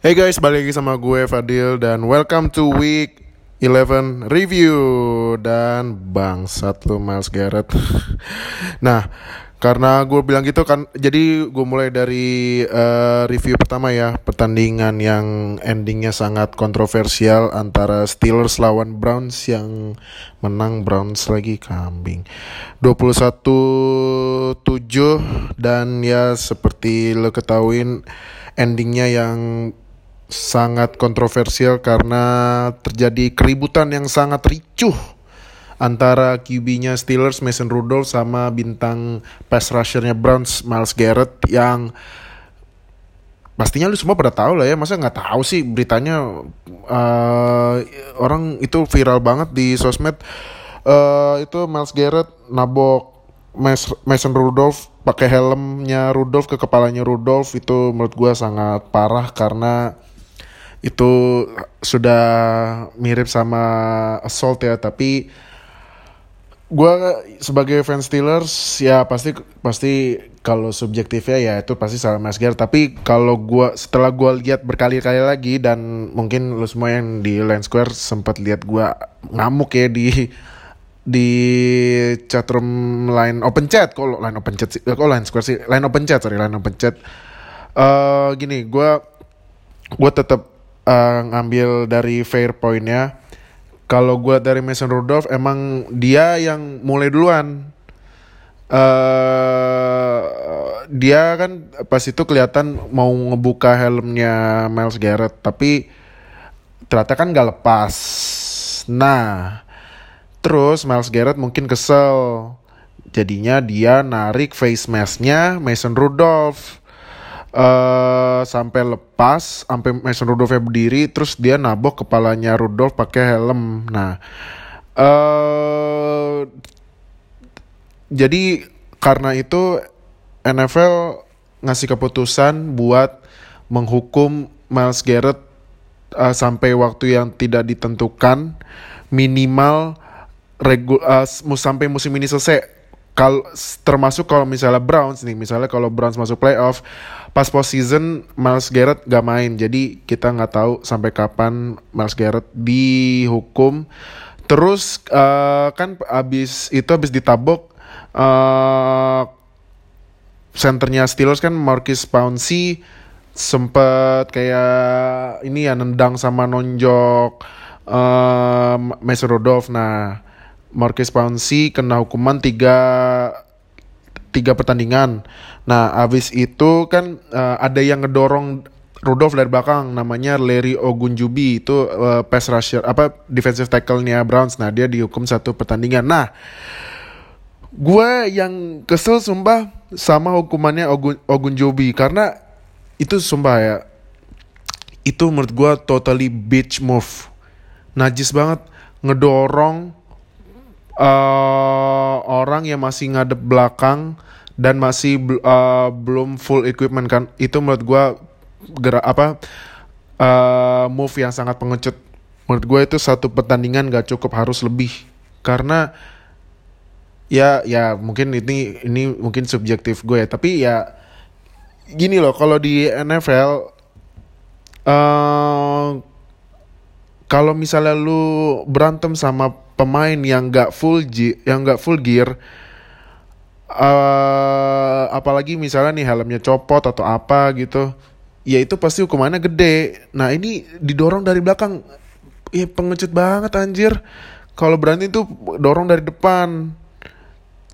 Hey guys, balik lagi sama gue Fadil dan welcome to week 11 review dan bangsat lu Miles Garrett. nah, karena gue bilang gitu kan, jadi gue mulai dari uh, review pertama ya, pertandingan yang endingnya sangat kontroversial antara Steelers lawan Browns yang menang Browns lagi kambing. 21-7 dan ya seperti lo ketahuin endingnya yang sangat kontroversial karena terjadi keributan yang sangat ricuh antara QB-nya Steelers Mason Rudolph sama bintang pass rusher-nya Browns Miles Garrett yang pastinya lu semua pada tahu lah ya. Masa nggak tahu sih beritanya? Uh, orang itu viral banget di sosmed. Uh, itu Miles Garrett nabok Mason Rudolph pakai helmnya Rudolph ke kepalanya Rudolph. Itu menurut gue sangat parah karena itu sudah mirip sama assault ya tapi gue sebagai fans Steelers ya pasti pasti kalau subjektifnya ya itu pasti salah Mas Ger tapi kalau gue setelah gue lihat berkali-kali lagi dan mungkin lo semua yang di Line Square sempat lihat gue ngamuk ya di di chatroom line open chat. Kok line open chat sih? Kok line square sih? Line open chat sorry line open chat. Uh, gini gue gue tetap uh, ngambil dari fair pointnya. Kalau gue dari Mason Rudolph emang dia yang mulai duluan. Uh, dia kan pas itu kelihatan mau ngebuka helmnya Miles Garrett tapi ternyata kan gak lepas. Nah terus Miles Garrett mungkin kesel. Jadinya dia narik face masknya Mason Rudolph uh, sampai lepas, sampai Mason Rudolph berdiri, terus dia nabok kepalanya Rudolph pakai helm. Nah, uh, jadi karena itu NFL ngasih keputusan buat menghukum Miles Garrett uh, sampai waktu yang tidak ditentukan minimal regu uh, sampai musim ini selesai kalau termasuk kalau misalnya Browns nih misalnya kalau Browns masuk playoff pas postseason Miles Garrett gak main. Jadi kita nggak tahu sampai kapan Miles Garrett dihukum. Terus uh, kan abis itu abis ditabok uh, senternya Steelers kan Marcus Pouncey sempet kayak ini ya nendang sama nonjok uh, Mason Rudolph. Nah Marcus Pouncey kena hukuman tiga tiga pertandingan. Nah, abis itu kan uh, ada yang ngedorong Rudolph dari belakang namanya Larry Ogunjubi itu uh, pass rusher apa defensive tackle-nya Browns. Nah, dia dihukum satu pertandingan. Nah, gue yang kesel sumpah sama hukumannya Ogun Ogunjubi karena itu sumpah ya itu menurut gue totally bitch move. Najis banget ngedorong uh, orang yang masih ngadep belakang dan masih uh, belum full equipment kan itu menurut gue gerak apa uh, move yang sangat pengecut. Menurut gue itu satu pertandingan gak cukup harus lebih. Karena ya ya mungkin ini ini mungkin subjektif gue ya tapi ya gini loh kalau di NFL uh, kalau misalnya lu berantem sama pemain yang gak full yang gak full gear uh, apalagi misalnya nih helmnya copot atau apa gitu ya itu pasti hukumannya gede. Nah ini didorong dari belakang. Ya pengecut banget anjir. Kalau berani tuh dorong dari depan.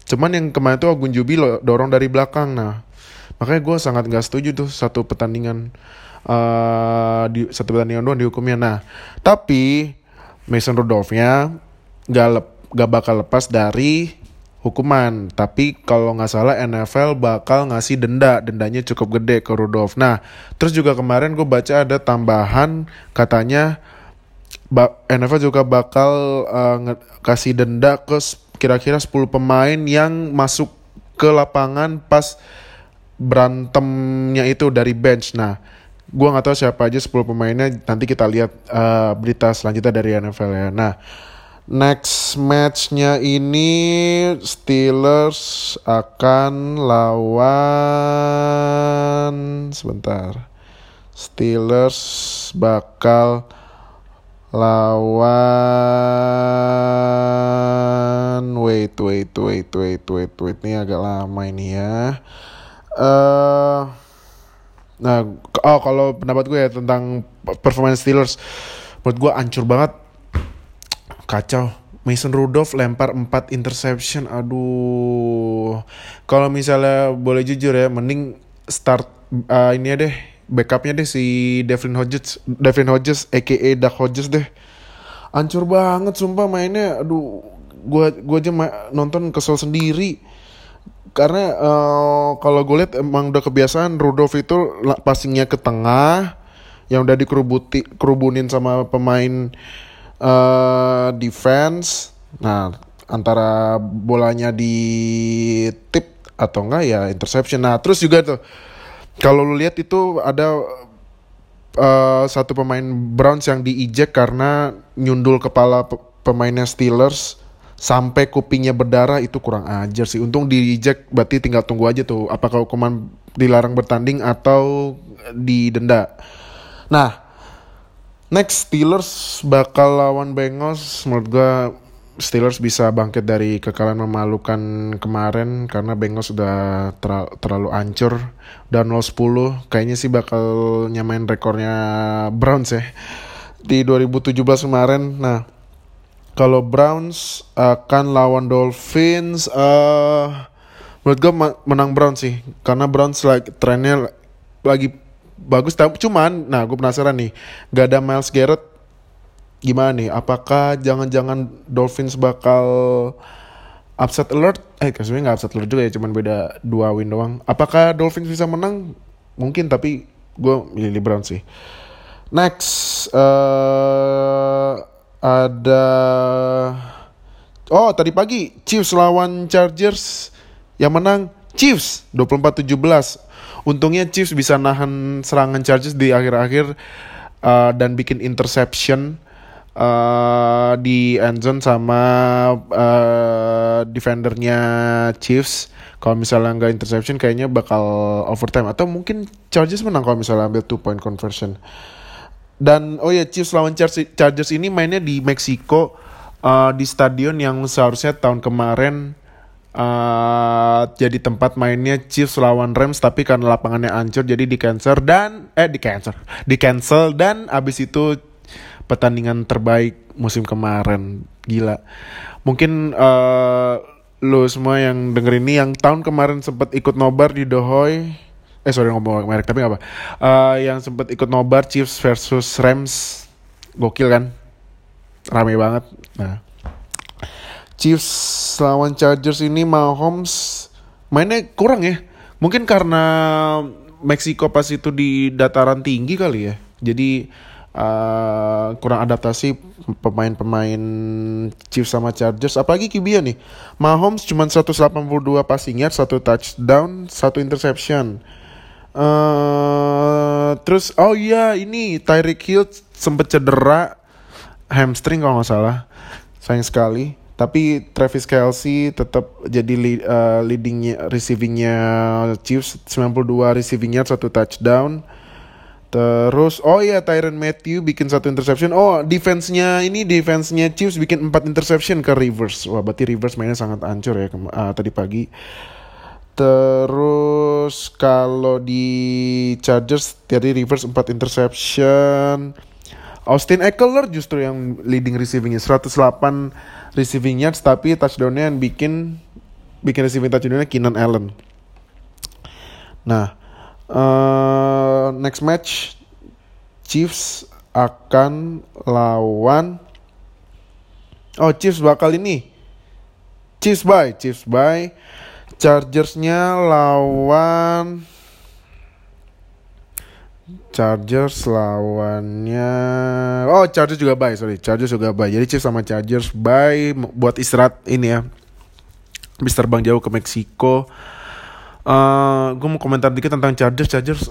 Cuman yang kemarin tuh Agun Jubi lo dorong dari belakang. Nah makanya gue sangat gak setuju tuh satu pertandingan uh, di satu pertandingan doang dihukumnya. Nah tapi Mason Rudolphnya gak, lep, gak bakal lepas dari hukuman. Tapi kalau nggak salah NFL bakal ngasih denda, dendanya cukup gede ke Rudolph. Nah, terus juga kemarin gue baca ada tambahan katanya NFL juga bakal uh, kasih denda ke kira-kira 10 pemain yang masuk ke lapangan pas berantemnya itu dari bench. Nah, gue nggak tahu siapa aja 10 pemainnya. Nanti kita lihat uh, berita selanjutnya dari NFL ya. Nah, Next matchnya ini Steelers akan lawan sebentar. Steelers bakal lawan wait wait wait wait wait wait ini agak lama ini ya. Uh, nah oh kalau pendapat gue ya tentang performance Steelers menurut gue ancur banget kacau. Mason Rudolph lempar 4 interception. Aduh. Kalau misalnya boleh jujur ya mending start uh, ini deh backupnya deh si Devin Hodges Devin Hodges aka Duck Hodges deh. Ancur banget sumpah mainnya. Aduh gua gua aja nonton kesel sendiri. Karena uh, kalau gue lihat emang udah kebiasaan Rudolph itu passingnya ke tengah yang udah dikerubuti kerubunin sama pemain uh, defense nah antara bolanya di tip atau enggak ya interception nah terus juga tuh kalau lu lihat itu ada uh, satu pemain Browns yang diijek karena nyundul kepala pemainnya Steelers sampai kupingnya berdarah itu kurang ajar sih. Untung diijek berarti tinggal tunggu aja tuh apakah hukuman dilarang bertanding atau didenda. Nah, next Steelers bakal lawan Bengals. Menurut gua Steelers bisa bangkit dari kekalahan memalukan kemarin karena Bengals sudah ter terlalu ancur. Dan 0-10 kayaknya sih bakal nyamain rekornya Browns ya. Di 2017 kemarin. Nah kalau Browns akan lawan Dolphins uh, menurut gue menang Browns sih. Karena Browns lagi trennya lagi bagus cuman nah gue penasaran nih gak ada Miles Garrett gimana nih? Apakah jangan-jangan Dolphins bakal upset alert? Eh, sebenarnya nggak upset alert juga ya, cuman beda dua win doang. Apakah Dolphins bisa menang? Mungkin, tapi gue milih Browns sih. Next, uh, ada Oh, tadi pagi Chiefs lawan Chargers yang menang Chiefs 24-17. Untungnya Chiefs bisa nahan serangan Chargers di akhir-akhir uh, dan bikin interception uh, di endzone sama uh, defendernya Chiefs. Kalau misalnya nggak interception kayaknya bakal overtime atau mungkin Chargers menang kalau misalnya ambil two point conversion. Dan oh ya Chiefs lawan Chargers ini mainnya di Meksiko uh, di stadion yang seharusnya tahun kemarin uh, jadi tempat mainnya Chiefs lawan Rams tapi karena lapangannya hancur jadi di cancel dan eh di cancel di cancel dan abis itu pertandingan terbaik musim kemarin. Gila. Mungkin uh, lo semua yang denger ini yang tahun kemarin sempat ikut nobar di Dohoy eh sorry ngomong merek tapi apa. Uh, yang sempat ikut nobar Chiefs versus Rams gokil kan? Rame banget. Nah Chiefs lawan Chargers ini Mahomes mainnya kurang ya. Mungkin karena Meksiko pas itu di dataran tinggi kali ya. Jadi uh, kurang adaptasi pemain-pemain Chiefs sama Chargers. Apalagi QB nih. Mahomes cuma 182 passing yard satu touchdown satu interception. Uh, terus oh iya ini Tyreek Hill sempet cedera hamstring kalau nggak salah. Sayang sekali tapi Travis Kelsey tetap jadi lead, uh, leadingnya receivingnya Chiefs 92 receiving satu touchdown Terus oh iya Tyron Matthew bikin satu interception. Oh defense-nya ini defense-nya Chiefs bikin empat interception ke Rivers. Wah berarti Rivers mainnya sangat hancur ya uh, tadi pagi. Terus kalau di Chargers tadi Rivers empat interception. Austin Eckler justru yang leading receivingnya 108 receiving yards tapi touchdownnya yang bikin bikin receiving touchdownnya Keenan Allen. Nah, uh, next match Chiefs akan lawan Oh Chiefs bakal ini Chiefs by Chiefs by Chargersnya lawan Chargers lawannya Oh Chargers juga bye sorry. Chargers juga bye. Jadi Chiefs sama Chargers bye Buat istirahat ini ya. Mister Bang jauh ke Meksiko. Uh, eh, gue mau komentar dikit tentang Chargers. Chargers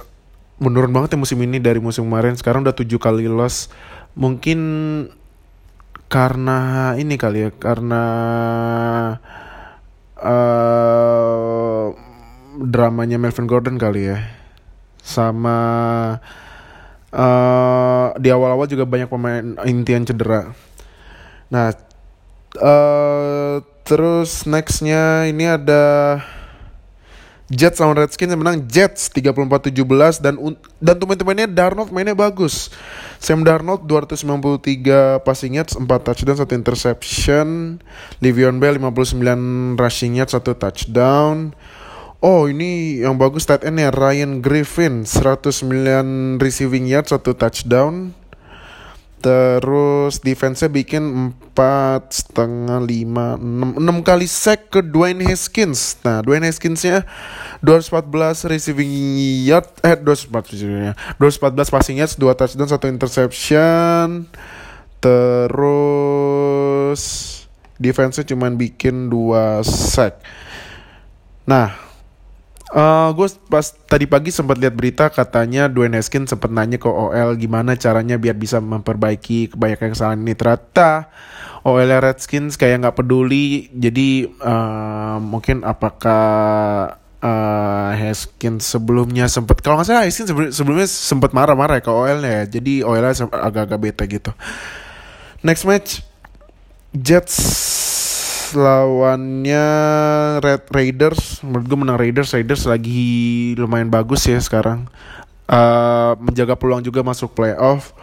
menurun banget ya musim ini dari musim kemarin. Sekarang udah tujuh kali loss. Mungkin karena ini kali ya karena uh, dramanya Melvin Gordon kali ya sama uh, di awal-awal juga banyak pemain intian cedera. Nah, uh, terus nextnya ini ada Jets lawan Redskins yang menang Jets 34-17 dan dan teman-temannya Darnold mainnya bagus. Sam Darnold 293 passing yards, 4 touchdown, 1 interception. Livion Bell 59 rushing yards, 1 touchdown. Oh ini yang bagus tight endnya Ryan Griffin 109 receiving yards, 1 touchdown. Terus defense-nya bikin empat setengah lima enam enam kali sack ke Dwayne Haskins. Nah Dwayne Haskinsnya 214 receiving yard eh 214 214 passing yards, 2 touchdown, 1 interception. Terus defense-nya cuman bikin 2 sack. Nah, Uh, eh, gue pas tadi pagi sempat lihat berita katanya Dwayne Haskins sempat nanya ke OL gimana caranya biar bisa memperbaiki kebanyakan kesalahan ini. Ternyata OL Redskins kayak nggak peduli jadi uh, mungkin apakah uh, Haskins sebelumnya sempat kalau nggak salah Haskins sebelumnya sempat marah-marah ke OL-nya ya jadi OL agak-agak bete gitu. Next match Jets lawannya Red Raiders. Menurut gue menang Raiders. Raiders lagi lumayan bagus ya sekarang. Uh, menjaga peluang juga masuk playoff.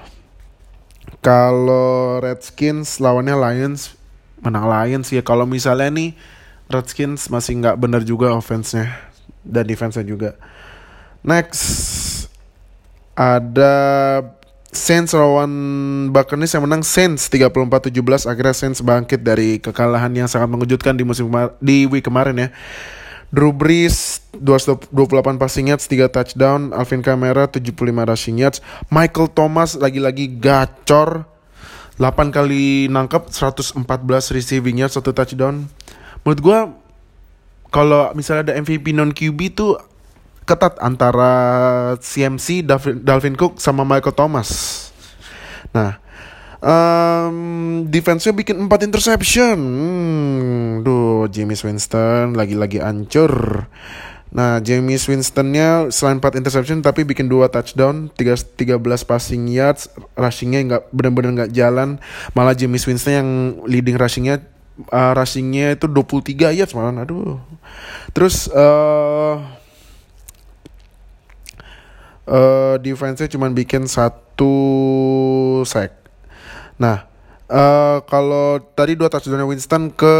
Kalau Redskins lawannya Lions menang Lions ya. Kalau misalnya nih Redskins masih nggak benar juga offense-nya dan defense-nya juga. Next ada Saints lawan Buccaneers yang menang Saints 34-17 akhirnya Saints bangkit dari kekalahan yang sangat mengejutkan di musim di week kemarin ya. Drew Brees 228 passing yards, 3 touchdown, Alvin Kamara 75 rushing yards, Michael Thomas lagi-lagi gacor 8 kali nangkep 114 receiving yards, 1 touchdown. Menurut gua kalau misalnya ada MVP non QB tuh ketat antara CMC, Dalvin, Cook sama Michael Thomas. Nah, um, defense-nya bikin 4 interception. Hmm, duh, James Winston lagi-lagi ancur. Nah, James Winstonnya selain 4 interception tapi bikin 2 touchdown, 3, 13 passing yards, rushingnya nggak benar-benar nggak jalan. Malah James Winston yang leading rushingnya uh, rushingnya itu 23 yards malah. Aduh. Terus uh, uh, defense-nya cuma bikin satu sack. Nah, uh, kalau tadi dua touchdown Winston ke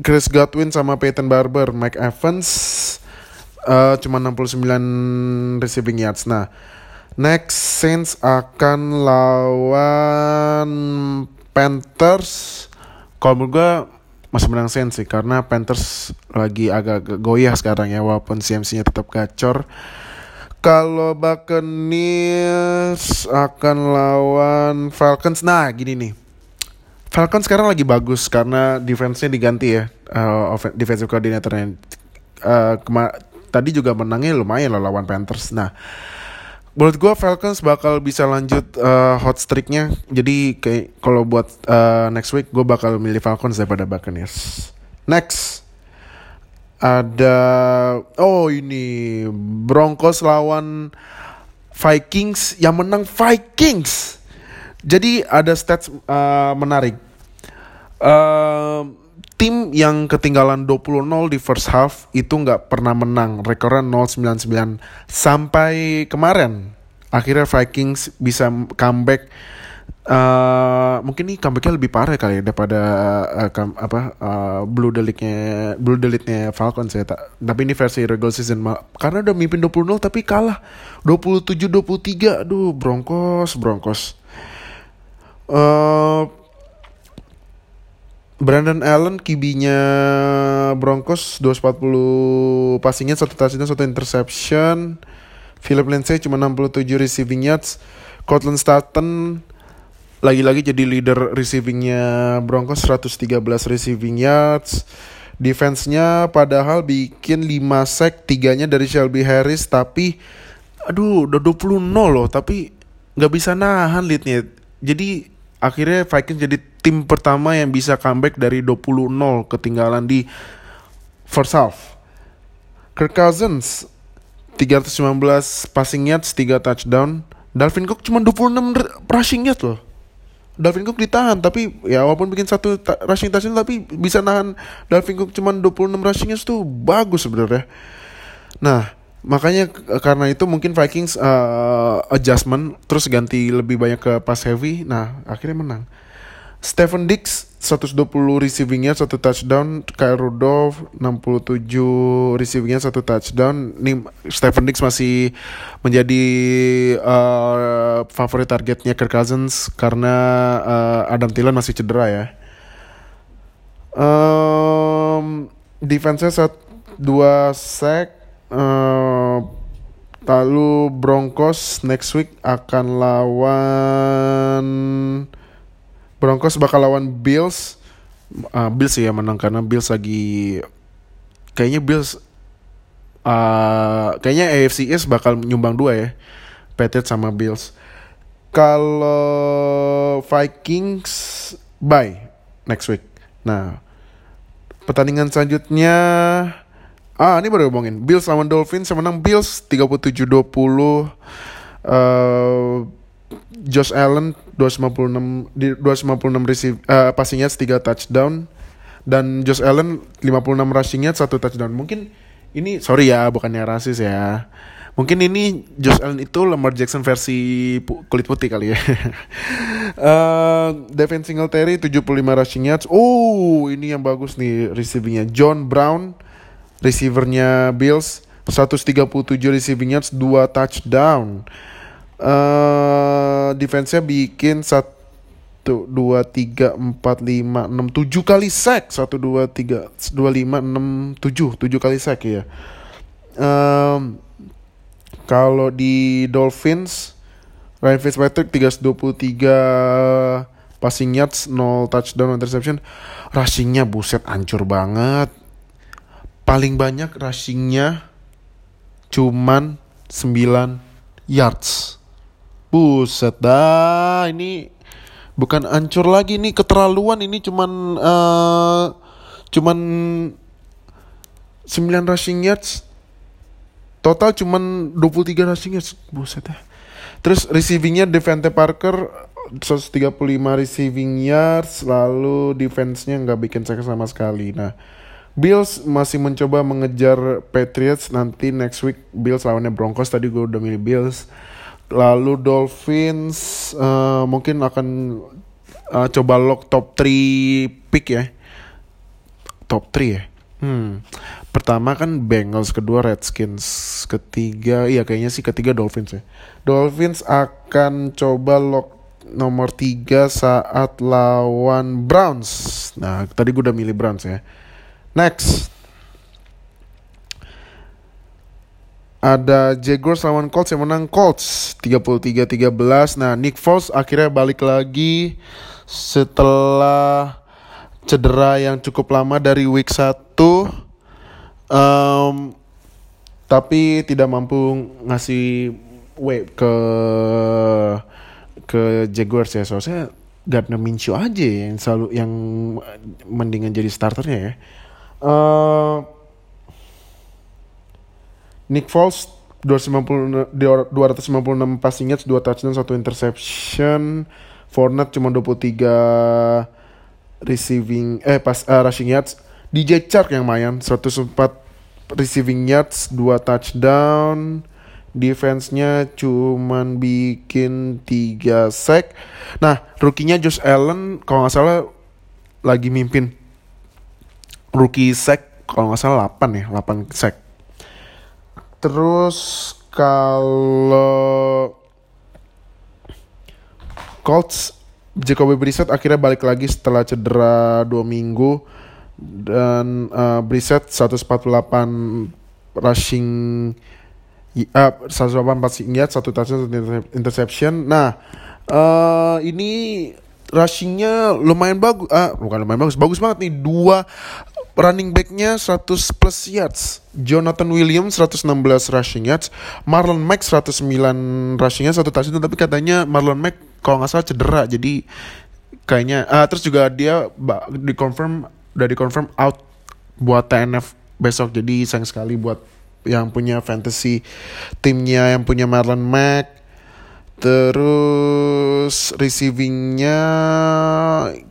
Chris Godwin sama Peyton Barber, Mike Evans uh, cuma 69 receiving yards. Nah, next Saints akan lawan Panthers. Kalau menurut gue masih menang Saints sih karena Panthers lagi agak goyah sekarang ya walaupun CMC-nya tetap gacor. Kalau Buccaneers akan lawan Falcons, nah gini nih. Falcons sekarang lagi bagus karena defense-nya diganti ya, uh, defensive coordinator-nya. Uh, tadi juga menangnya lumayan loh lawan Panthers. Nah, menurut gue Falcons bakal bisa lanjut uh, hot streaknya. Jadi kayak kalau buat uh, next week gue bakal milih Falcons daripada Buccaneers. Next ada oh ini Broncos lawan Vikings yang menang Vikings. Jadi ada stats uh, menarik. Uh, tim yang ketinggalan 20-0 di first half itu nggak pernah menang. Rekornya 0-99 sampai kemarin. Akhirnya Vikings bisa comeback Uh, mungkin nih comebacknya lebih parah kali ya daripada uh, kam, apa uh, blue deliknya blue deliknya Falcons ya tak tapi ini versi regular season karena udah mimpin 20-0 tapi kalah 27-23 aduh Broncos Broncos. Uh, Brandon Allen kibinya Broncos 240 passingnya satu touchdown satu interception. Philip Lindsay cuma 67 receiving yards. Cortland Sutton lagi-lagi jadi leader receivingnya Broncos 113 receiving yards. Defense-nya padahal bikin 5 sack tiganya dari Shelby Harris tapi aduh udah 20 nol loh tapi nggak bisa nahan leadnya. Jadi akhirnya Vikings jadi tim pertama yang bisa comeback dari 20 nol ketinggalan di first half. Kirk Cousins 319 passing yards 3 touchdown. Dalvin Cook cuma 26 rushing yards loh. Dalvin Cook ditahan tapi ya walaupun bikin satu rushing touchdown tapi bisa nahan Dalvin Cook cuma 26 rushing yards tuh bagus sebenarnya. Nah, makanya karena itu mungkin Vikings uh, adjustment terus ganti lebih banyak ke pass heavy. Nah, akhirnya menang. Stephen Dix 120 receiving yard satu touchdown. Kyle Rudolph 67 receiving yard satu touchdown. Ini Stephen Dix masih menjadi uh, favorit targetnya Kirk Cousins karena uh, Adam Thielen masih cedera ya. Um, defense-nya saat dua sack uh, lalu Broncos next week akan lawan Broncos bakal lawan Bills. Uh, Bills ya menang karena Bills lagi kayaknya Bills uh, kayaknya AFC East bakal nyumbang dua ya. Patriots sama Bills. Kalau Vikings bye next week. Nah, pertandingan selanjutnya ah ini baru ngomongin Bills lawan Dolphins menang Bills 37-20 uh, Josh Allen 256 di 256 receive uh, passing yards 3 touchdown dan Josh Allen 56 rushing yards 1 touchdown. Mungkin ini sorry ya bukannya rasis ya. Mungkin ini Josh Allen itu Lamar Jackson versi pu kulit putih kali ya. uh, Devin Singletary 75 rushing yards. Oh, ini yang bagus nih receivingnya. John Brown receivernya Bills 137 receiving yards, 2 touchdown uh, defense-nya bikin satu dua tiga empat lima enam tujuh kali sack satu dua tiga dua lima enam tujuh tujuh kali sack ya um, kalau di Dolphins Ryan Fitzpatrick tiga passing yards, 0 touchdown, interception. Rushingnya buset ancur banget. Paling banyak rushingnya cuman 9 yards. Buset dah, ini bukan ancur lagi nih keterlaluan ini cuman uh, cuman 9 rushing yards. Total cuman 23 rushing yards. Buset dah terus receivingnya Devante Parker 135 receiving yards lalu defense-nya nggak bikin saya sama sekali. Nah Bills masih mencoba mengejar Patriots nanti next week. Bills lawannya Broncos tadi gue udah milih Bills Lalu Dolphins uh, mungkin akan uh, coba lock top 3 pick ya. Top 3 ya. Hmm. Pertama kan Bengals, kedua Redskins, ketiga iya kayaknya sih ketiga Dolphins ya. Dolphins akan coba lock nomor 3 saat lawan Browns. Nah, tadi gue udah milih Browns ya. Next. Ada Jaguars lawan Colts yang menang Colts 33-13. Nah, Nick Foles akhirnya balik lagi setelah cedera yang cukup lama dari week 1. Um, tapi tidak mampu ngasih way ke ke Jaguars ya. Soalnya Gardner Minshew aja yang selalu yang mendingan jadi starternya ya. Uh, Nick Foles 256 passing yards, 2 touchdown, 1 interception. Fournette cuma 23 receiving eh pas uh, rushing yards. DJ Chark yang main 104 receiving yards, 2 touchdown. Defense-nya cuman bikin 3 sack. Nah, rookie-nya Josh Allen kalau nggak salah lagi mimpin rookie sack kalau nggak salah 8 ya, 8 sack. Terus kalau Colts Jacoby Brissett akhirnya balik lagi setelah cedera dua minggu dan uh, Brissett 148 rushing uh, 148 passing yard, satu touchdown, satu interception. Nah, uh, ini rushingnya lumayan bagus, ah bukan lumayan bagus, bagus banget nih dua running backnya 100 plus yards. Jonathan Williams 116 rushing yards. Marlon Mack 109 rushing yards, satu touchdown. Tapi katanya Marlon Mack kalau nggak salah cedera. Jadi kayaknya, uh, terus juga dia di confirm udah di confirm out buat TNF besok. Jadi sayang sekali buat yang punya fantasy timnya yang punya Marlon Mack. Terus receivingnya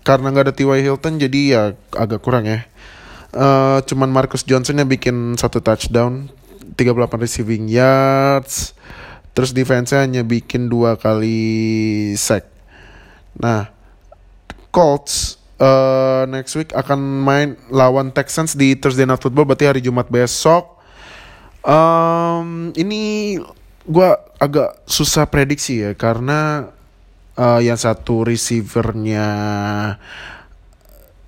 karena nggak ada T.Y. Hilton jadi ya agak kurang ya. Uh, cuman Marcus Johnson yang bikin satu touchdown, 38 receiving yards. Terus defense-nya hanya bikin dua kali sack. Nah, Colts uh, next week akan main lawan Texans di Thursday Night Football berarti hari Jumat besok. Um, ini gue agak susah prediksi ya karena uh, yang satu receivernya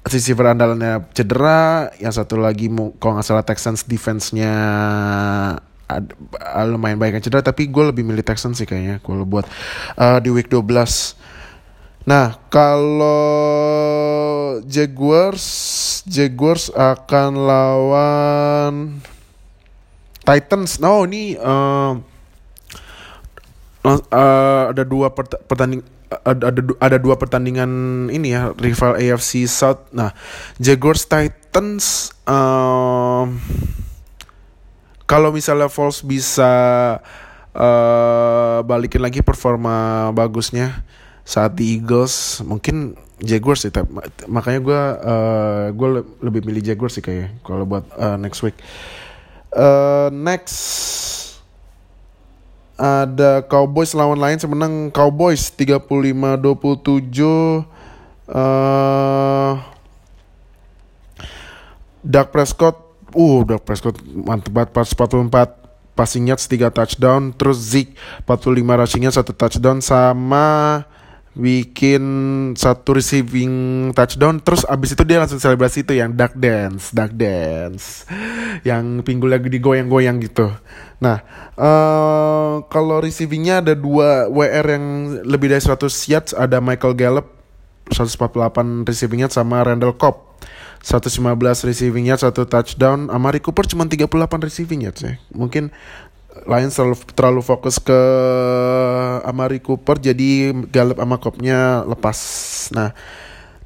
receiver andalannya cedera, yang satu lagi kalau nggak salah Texans defense-nya lumayan baik yang cedera, tapi gue lebih milih Texans sih kayaknya kalau buat uh, di week 12. Nah, kalau Jaguars, Jaguars akan lawan Titans. Oh, ini uh, uh, ada dua pertanding ada, ada ada dua pertandingan ini ya rival AFC South. Nah, Jaguars Titans uh, kalau misalnya Falls bisa uh, balikin lagi performa bagusnya saat di Eagles, mungkin Jaguars sih. Makanya gue uh, gue lebih milih Jaguars sih kayak kalau buat uh, next week. Uh, next ada Cowboys lawan lain semenang Cowboys 35-27 uh, Dak Prescott uh Dak Prescott mantep banget pas 44 passing yards 3 touchdown terus Zeke 45 rushing yards 1 touchdown sama bikin satu receiving touchdown terus abis itu dia langsung selebrasi itu yang duck dance duck dance. Yang pinggul lagi digoyang-goyang gitu. Nah uh, kalau receivingnya ada dua WR yang lebih dari 100 yards. Ada Michael Gallup 148 receiving yards sama Randall Cobb 115 receiving yards satu touchdown. Amari Cooper cuma 38 receiving yards ya. Mungkin Lions terlalu, terlalu fokus ke Amari Cooper jadi Gallup sama Kopnya lepas. Nah,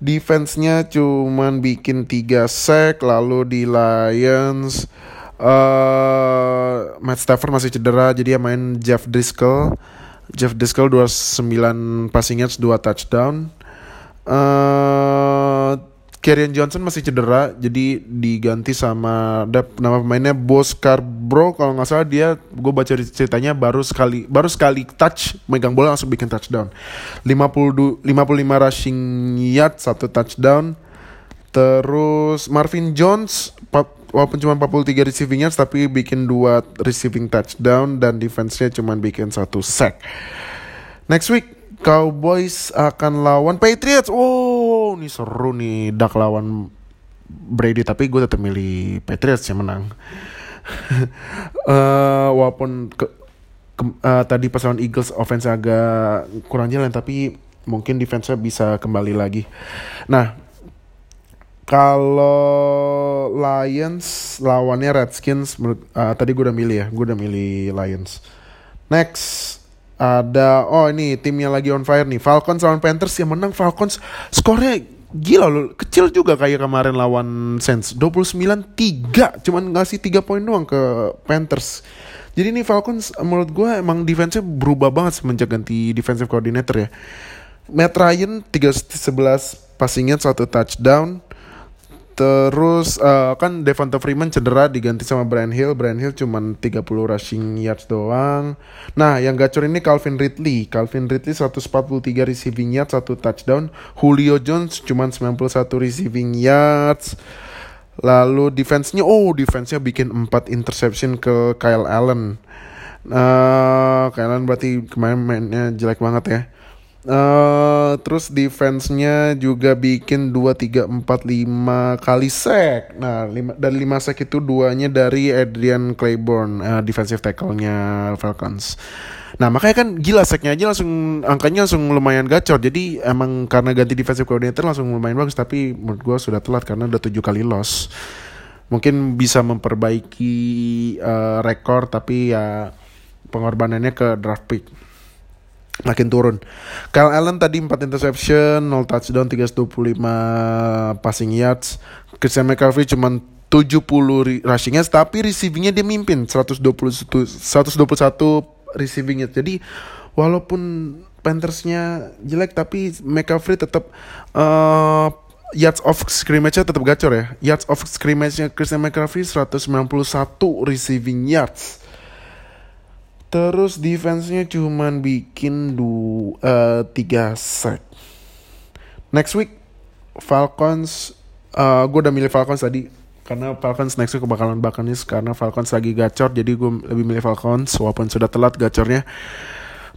defense-nya cuman bikin 3 sack lalu di Lions uh, Matt Stafford masih cedera jadi ya main Jeff Driscoll. Jeff Driscoll 29 passing yards 2 touchdown. Uh, Karian Johnson masih cedera jadi diganti sama nama pemainnya Bos Carbro kalau nggak salah dia gue baca ceritanya baru sekali baru sekali touch megang bola langsung bikin touchdown. 50 55 rushing yard satu touchdown. Terus Marvin Jones walaupun cuma 43 receiving yards tapi bikin dua receiving touchdown dan defense-nya cuma bikin satu sack. Next week Cowboys akan lawan Patriots. Oh, ini seru nih Dak lawan Brady tapi gue tetap milih Patriots yang menang. uh, walaupun ke, ke, uh, tadi pas lawan Eagles offense agak kurang jalan tapi mungkin defense-nya bisa kembali lagi. Nah, kalau Lions lawannya Redskins menurut uh, tadi gue udah milih ya, gue udah milih Lions. Next ada oh ini timnya lagi on fire nih. Falcons lawan Panthers yang menang Falcons skornya gila loh kecil juga kayak kemarin lawan Saints. 29-3 cuman ngasih 3 poin doang ke Panthers. Jadi nih Falcons menurut gue emang defense-nya berubah banget semenjak ganti defensive coordinator ya. Matt Ryan 311 passingnya satu touchdown Terus uh, kan Devonta Freeman cedera diganti sama Brian Hill. Brian Hill cuma 30 rushing yards doang. Nah, yang gacor ini Calvin Ridley. Calvin Ridley 143 receiving yards, satu touchdown. Julio Jones cuma 91 receiving yards. Lalu defense-nya oh defense-nya bikin 4 interception ke Kyle Allen. Uh, Kyle Allen berarti kemarin mainnya jelek banget ya. Uh, terus defense-nya juga bikin 2 3 4 5 kali sack. Nah, lima, dan 5 sack itu duanya dari Adrian Claiborne, uh, defensive tackle-nya Falcons. Nah, makanya kan gila sacknya aja langsung angkanya langsung lumayan gacor. Jadi emang karena ganti defensive coordinator langsung lumayan bagus, tapi menurut gue sudah telat karena udah 7 kali loss. Mungkin bisa memperbaiki uh, rekor tapi ya pengorbanannya ke draft pick makin turun. Kyle Allen tadi 4 interception, 0 touchdown, 325 passing yards. Christian McCaffrey cuma 70 rushing yards tapi receivingnya dia mimpin 121 121 receiving yards. Jadi walaupun Panthersnya jelek tapi McCaffrey tetap uh, yards of scrimmage-nya tetap gacor ya. Yards of scrimmage-nya Christian McCaffrey 191 receiving yards. Terus defense-nya cuman bikin dua uh, 3 sack. Next week Falcons uh, gue udah milih Falcons tadi karena Falcons next week bakalan Buccaneers karena Falcons lagi gacor jadi gue lebih milih Falcons walaupun sudah telat gacornya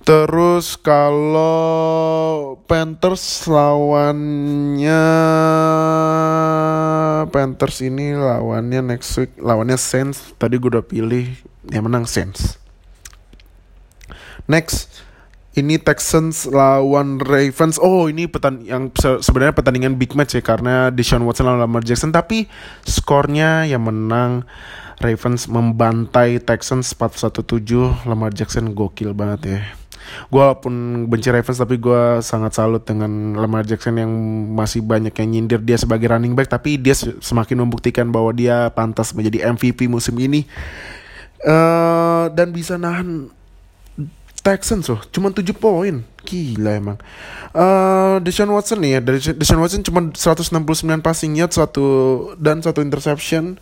Terus kalau Panthers lawannya Panthers ini lawannya next week lawannya Saints. Tadi gue udah pilih yang menang Saints. Next. Ini Texans lawan Ravens. Oh, ini petan yang se sebenarnya pertandingan big match ya karena Deshaun Watson lawan Lamar Jackson. Tapi skornya yang menang Ravens membantai Texans 417 Lamar Jackson gokil banget ya. Gue pun benci Ravens tapi gue sangat salut dengan Lamar Jackson yang masih banyak yang nyindir dia sebagai running back. Tapi dia semakin membuktikan bahwa dia pantas menjadi MVP musim ini. Uh, dan bisa nahan Texans loh, cuma 7 poin. Gila emang. Uh, Deshaun Watson nih ya, dari Deshaun Watson cuma 169 passing yard satu dan satu interception.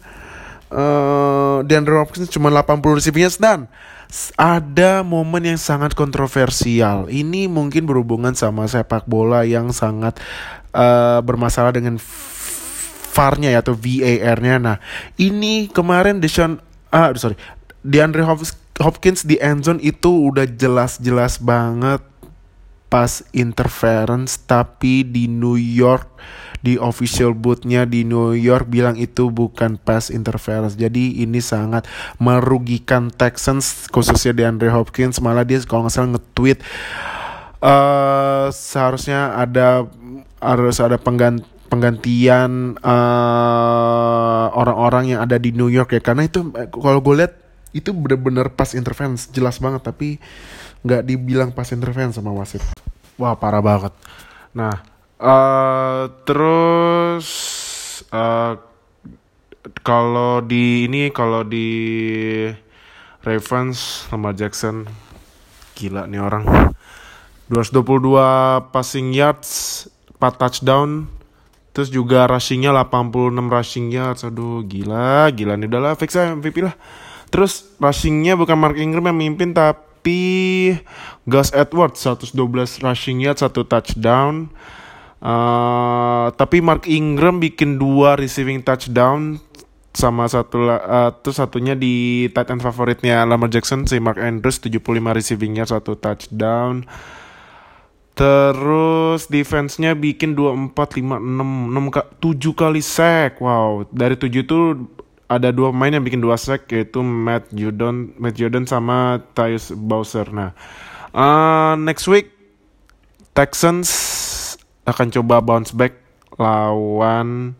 Uh, DeAndre Hopkins cuma 80 receiving yards dan ada momen yang sangat kontroversial. Ini mungkin berhubungan sama sepak bola yang sangat uh, bermasalah dengan VAR-nya ya, atau VAR-nya. Nah, ini kemarin Deshaun ah sorry, DeAndre Hopkins di endzone itu udah jelas-jelas banget pas interference tapi di New York di official boothnya di New York bilang itu bukan pass interference. Jadi ini sangat merugikan Texans khususnya di Andre Hopkins. Malah dia kalau nggak salah nge-tweet uh, seharusnya ada harus ada pengganti penggantian eh, orang-orang uh, yang ada di New York ya karena itu kalau gue lihat itu bener-bener pas interference jelas banget tapi nggak dibilang pas interference sama wasit. Wah parah banget. Nah Uh, terus uh, kalau di ini kalau di Ravens sama Jackson gila nih orang. 222 passing yards 4 touchdown terus juga rushingnya 86 rushing yards. Aduh gila gila nih. Udahlah fix MVP lah terus rushingnya bukan Mark Ingram yang mimpin tapi Gus Edwards 112 rushing yards satu touchdown. Uh, tapi Mark Ingram bikin dua receiving touchdown sama satu uh, terus satunya di tight end favoritnya Lamar Jackson si Mark Andrews 75 receivingnya satu touchdown. Terus defense-nya bikin 24 5 6 6 7 kali sack. Wow dari 7 itu ada dua pemain yang bikin dua sack yaitu Matt Judon Matt Judon sama Tyus Bowser nah uh, next week Texans akan coba bounce back lawan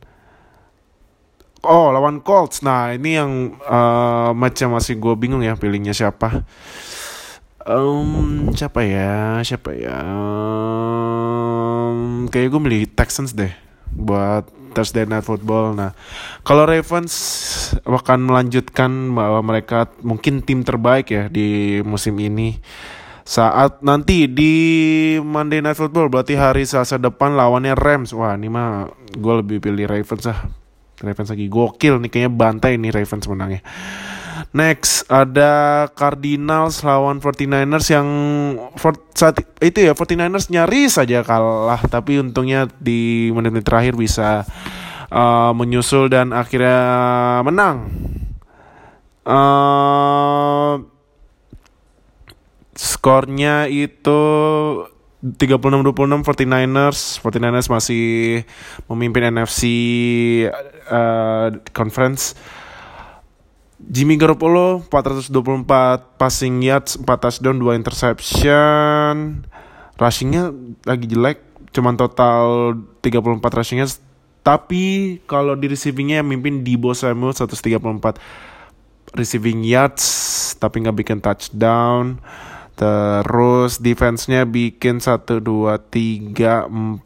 Oh, lawan Colts. Nah, ini yang uh, yang masih gue bingung ya pilihnya siapa. Um, siapa ya? Siapa ya? Um, kayak gue milih Texans deh buat Thursday Night Football. Nah, kalau Ravens akan melanjutkan bahwa mereka mungkin tim terbaik ya di musim ini saat nanti di Monday Night Football berarti hari Selasa depan lawannya Rams. Wah, ini mah gue lebih pilih Ravens ah. Ravens lagi gokil nih kayaknya bantai nih Ravens menangnya. Next ada Cardinals lawan 49ers yang for, saat itu ya 49ers nyaris saja kalah tapi untungnya di menit-menit terakhir bisa uh, menyusul dan akhirnya menang. Uh, Skornya itu 36-26 49ers. 49ers masih memimpin NFC uh, Conference. Jimmy Garoppolo 424 passing yards, 4 touchdown, 2 interception. Rushingnya lagi jelek, cuman total 34 rushing yards. Tapi kalau di receivingnya yang mimpin Debo Samuel 134 receiving yards, tapi nggak bikin touchdown. Terus defense-nya bikin 1 2 3 4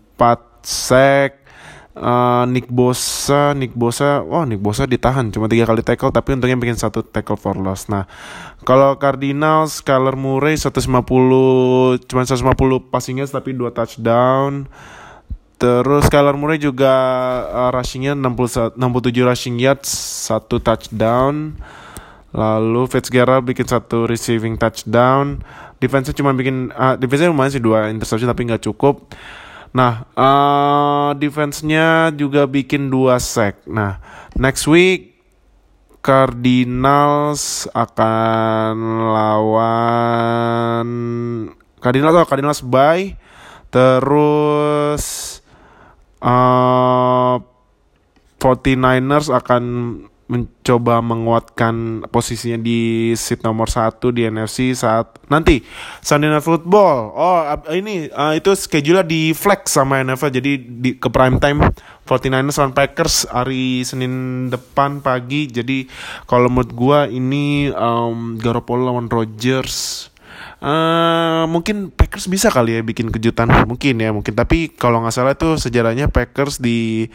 sack Uh, Nick Bosa, Nick Bosa, wah Nick Bosa ditahan cuma tiga kali tackle tapi untungnya bikin satu tackle for loss. Nah, kalau Cardinals, Kyler Murray 150 cuma 150 passingnya tapi dua touchdown. Terus Kyler Murray juga uh, rushingnya 60, 67 rushing yards, satu touchdown. Lalu Fitzgerald bikin satu receiving touchdown. Defense cuma bikin uh, defense lumayan sih dua interception tapi nggak cukup. Nah, uh, defense-nya juga bikin dua sack. Nah, next week Cardinals akan lawan Cardinals atau Cardinals bye. Terus uh, 49ers akan mencoba menguatkan posisinya di seat nomor satu di NFC saat nanti Sunday Night Football. Oh ini uh, itu schedule di flex sama NFL jadi di ke prime time 49ers lawan Packers hari Senin depan pagi. Jadi kalau menurut gua ini um, Garoppolo lawan Rodgers Uh, mungkin Packers bisa kali ya bikin kejutan mungkin ya mungkin tapi kalau nggak salah itu sejarahnya Packers di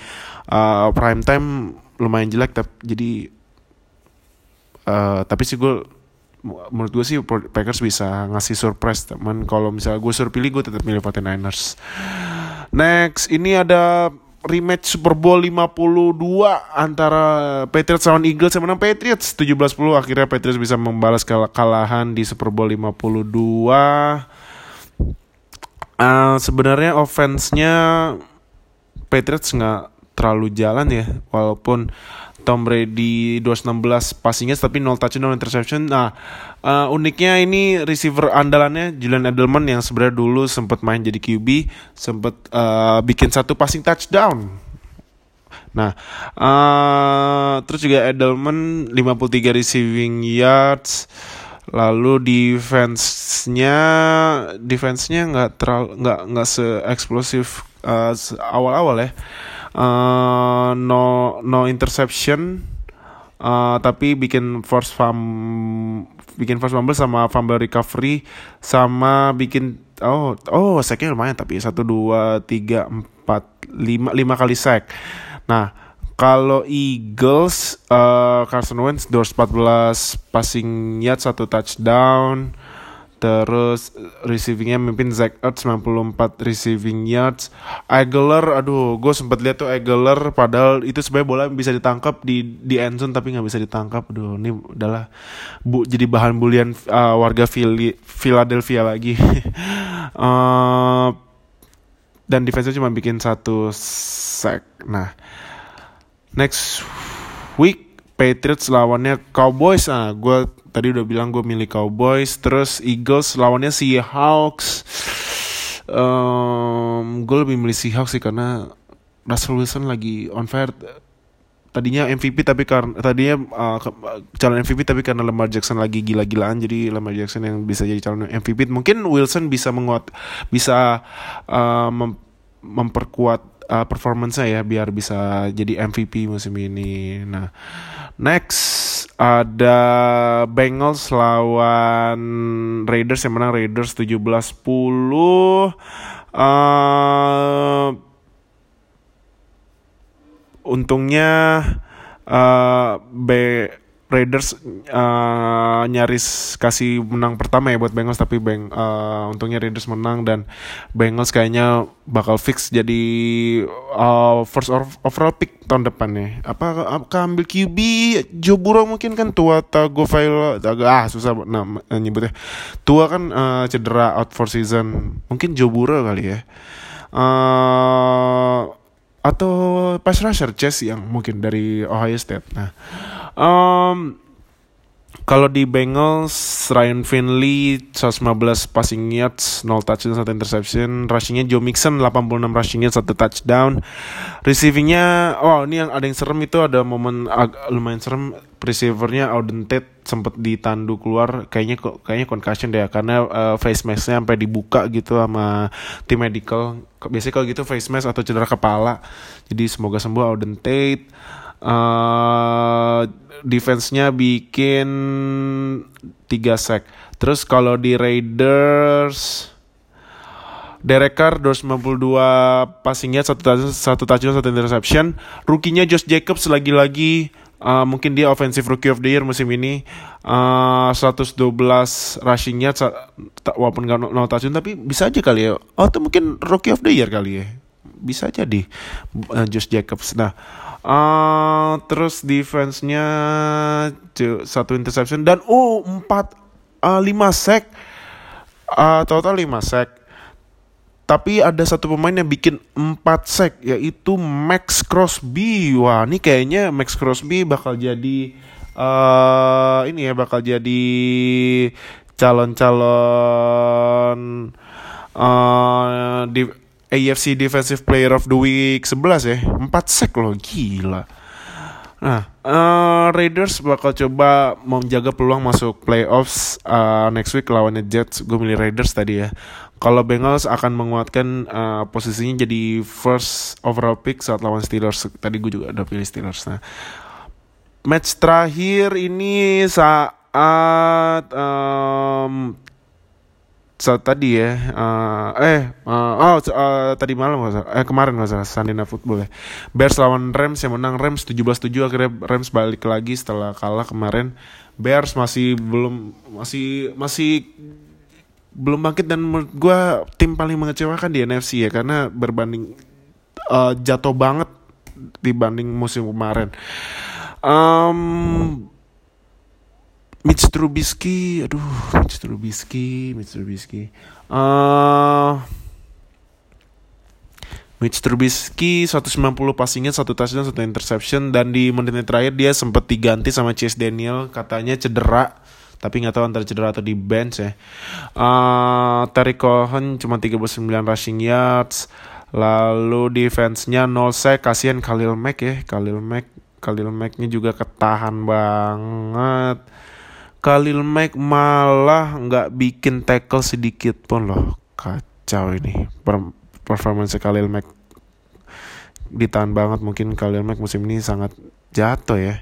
uh, prime time lumayan jelek tapi jadi uh, tapi sih gue menurut gue sih Packers bisa ngasih surprise teman kalau misalnya gue suruh pilih gue tetap milih 49ers next ini ada rematch Super Bowl 52 antara Patriots lawan Eagles yang menang Patriots 17-10 akhirnya Patriots bisa membalas kekalahan di Super Bowl 52 uh, sebenarnya offense-nya Patriots nggak terlalu jalan ya walaupun Tom Brady 216 passingnya tapi 0 touchdown interception. Nah, uh, uniknya ini receiver andalannya Julian Edelman yang sebenarnya dulu sempat main jadi QB, sempat uh, bikin satu passing touchdown. Nah, uh, terus juga Edelman 53 receiving yards. Lalu defense-nya defense-nya nggak terlalu nggak nggak se eksplosif uh, awal-awal ya uh, no no interception. Uh, tapi bikin force fum bikin force fumble sama fumble recovery sama bikin oh oh sacknya lumayan tapi satu dua tiga empat lima lima kali sack. Nah kalau Eagles uh, Carson Wentz 214 passing yard satu touchdown Terus receivingnya mimpin Zach Ertz 94 receiving yards. Aguilar, aduh, gue sempat lihat tuh Aguilar padahal itu sebenarnya bola bisa ditangkap di di endzone tapi nggak bisa ditangkap. Aduh, ini adalah bu jadi bahan bulian uh, warga Philly, Philadelphia lagi. uh, dan defense cuma bikin satu sack. Nah, next week Patriots lawannya Cowboys. Ah, gue tadi udah bilang gue milih Cowboys terus Eagles lawannya Seahawks. Um, gue lebih milih Seahawks sih karena Russell Wilson lagi on fire. Tadinya MVP tapi karena tadinya uh, calon MVP tapi karena Lamar Jackson lagi gila-gilaan jadi Lamar Jackson yang bisa jadi calon MVP mungkin Wilson bisa menguat bisa uh, mem memperkuat uh, performance ya biar bisa jadi MVP musim ini. Nah, next ada Bengals lawan Raiders yang menang Raiders 17-10. Uh, untungnya uh, B Raiders uh, nyaris kasih menang pertama ya buat Bengals tapi Beng uh, untungnya Raiders menang dan Bengals kayaknya bakal fix jadi uh, first overall pick tahun depan nih. Apa apakah ambil QB Joe Burrow mungkin kan tua Tagovailoa ah susah nama nyebutnya. Tua kan uh, cedera out for season. Mungkin Joe Burrow kali ya. Uh, atau pass rusher Chase yang mungkin dari Ohio State. Nah, Um, kalau di Bengals, Ryan Finley 115 passing yards, 0 touchdown, 1 interception. Rushingnya Joe Mixon 86 rushing yards, 1 touchdown. Receivingnya, oh ini yang ada yang serem itu ada momen lumayan serem. Receivernya Auden Tate sempat ditandu keluar, kayaknya kok kayaknya concussion deh karena uh, face masknya sampai dibuka gitu sama tim medical. Biasanya kalau gitu face mask atau cedera kepala. Jadi semoga sembuh Auden Tate. Uh, defense-nya bikin 3 sack. Terus kalau di Raiders Derek Carr 292 passing yard, satu satu touchdown, satu interception. Rookie-nya Josh Jacobs lagi-lagi uh, mungkin dia offensive rookie of the year musim ini. Uh, 112 rushing yard walaupun gak no touchdown tapi bisa aja kali ya. Oh, itu mungkin rookie of the year kali ya. Bisa jadi uh, Josh Jacobs. Nah, uh, terus defense-nya satu interception dan oh empat uh, lima sack uh, total 5 sack. Tapi ada satu pemain yang bikin 4 sack yaitu Max Crosby. Wah, ini kayaknya Max Crosby bakal jadi uh, ini ya bakal jadi calon-calon uh, di AFC Defensive Player of the Week 11 ya. 4 sack loh, gila. Nah, uh, Raiders bakal coba menjaga peluang masuk playoffs uh, next week lawannya Jets. Gue milih Raiders tadi ya. Kalau Bengals akan menguatkan uh, posisinya jadi first overall pick saat lawan Steelers. Tadi gue juga udah pilih Steelers. Nah, match terakhir ini saat um, saat tadi ya uh, eh uh, oh uh, tadi malam eh kemarin Sunday Night Football ya. Bears lawan Rams yang menang Rams 17-7 akhirnya Rams balik lagi setelah kalah kemarin. Bears masih belum masih masih belum bangkit dan menurut gue tim paling mengecewakan di NFC ya karena berbanding uh, jatuh banget dibanding musim kemarin. Um, Mitch Trubisky, aduh, Mitch Trubisky, Mitch Trubisky. Uh, Mitch Trubisky 190 passingnya, satu touchdown, satu interception dan di menit terakhir dia sempat diganti sama Chase Daniel katanya cedera tapi nggak tahu antara cedera atau di bench ya. Uh, Terry Cohen cuma 39 rushing yards. Lalu defense-nya 0 sack, kasihan Khalil Mack ya, Khalil Mack, Khalil Mack-nya juga ketahan banget. Khalil Mack malah nggak bikin tackle sedikit pun loh kacau ini performance Khalil Mack ditahan banget mungkin Khalil Mack musim ini sangat jatuh ya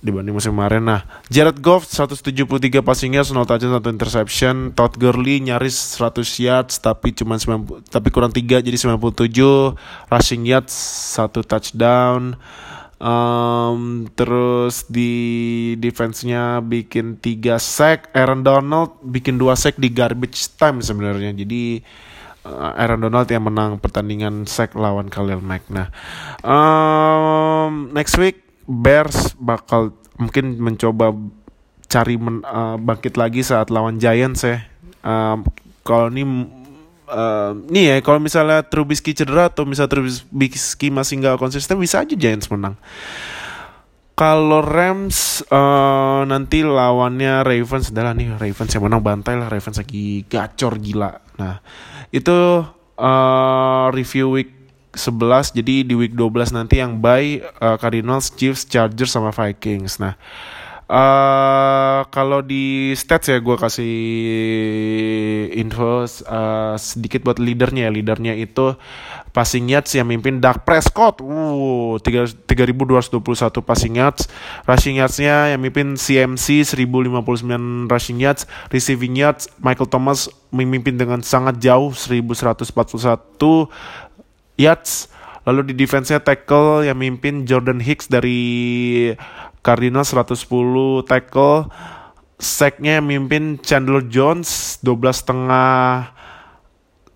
dibanding musim kemarin. Nah, Jared Goff 173 passing yards, 0 touchdown, 1 interception. Todd Gurley nyaris 100 yards tapi cuma 90, tapi kurang 3 jadi 97 rushing yards, 1 touchdown. Um, terus di defense-nya bikin 3 sack, Aaron Donald bikin 2 sack di garbage time sebenarnya. Jadi uh, Aaron Donald yang menang pertandingan sack lawan Khalil Mack. Nah, um, next week Bears bakal mungkin mencoba cari men, uh, bangkit lagi saat lawan Giants ya. Um, kalau ini uh, nih ya kalau misalnya Trubisky cedera atau misalnya Trubisky masih nggak konsisten bisa aja Giants menang. Kalau Rams uh, nanti lawannya Ravens adalah nih Ravens yang menang bantai lah Ravens lagi gacor gila. Nah itu uh, review week 11 jadi di week 12 nanti yang by uh, Cardinals, Chiefs, Chargers sama Vikings. Nah Uh, kalau di stats ya gue kasih info uh, sedikit buat leadernya ya. Leadernya itu passing yards yang mimpin Dak Prescott. Uh, 3221 passing yards. Rushing yardsnya yang mimpin CMC 1059 rushing yards. Receiving yards Michael Thomas memimpin dengan sangat jauh 1141 yards. Lalu di defense-nya tackle yang mimpin Jordan Hicks dari Cardinals 110 tackle. Sacknya mimpin Chandler Jones 12 setengah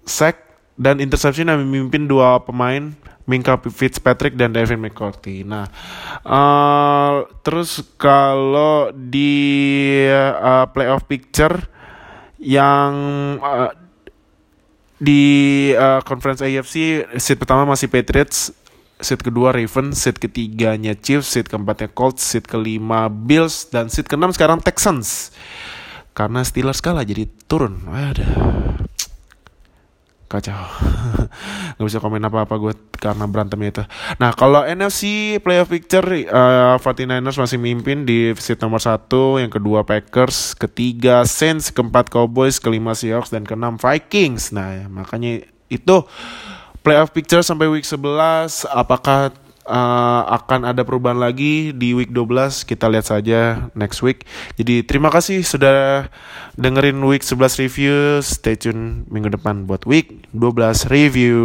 sack dan interception yang memimpin dua pemain Minka Fitzpatrick dan Devin McCourty. Nah, uh, terus kalau di uh, playoff picture yang uh, di uh, conference AFC seat pertama masih Patriots seat kedua Ravens, seat ketiganya Chiefs, seat keempatnya Colts, seat kelima Bills, dan seat keenam sekarang Texans. Karena Steelers kalah jadi turun. Waduh. Kacau. Gak bisa komen apa-apa gue karena berantem itu. Nah kalau NFC playoff picture uh, 49ers masih mimpin di seat nomor satu, yang kedua Packers, ketiga Saints, keempat Cowboys, kelima Seahawks, dan keenam Vikings. Nah makanya itu playoff picture sampai week 11 apakah uh, akan ada perubahan lagi di week 12 kita lihat saja next week. Jadi terima kasih sudah dengerin week 11 review. Stay tune minggu depan buat week 12 review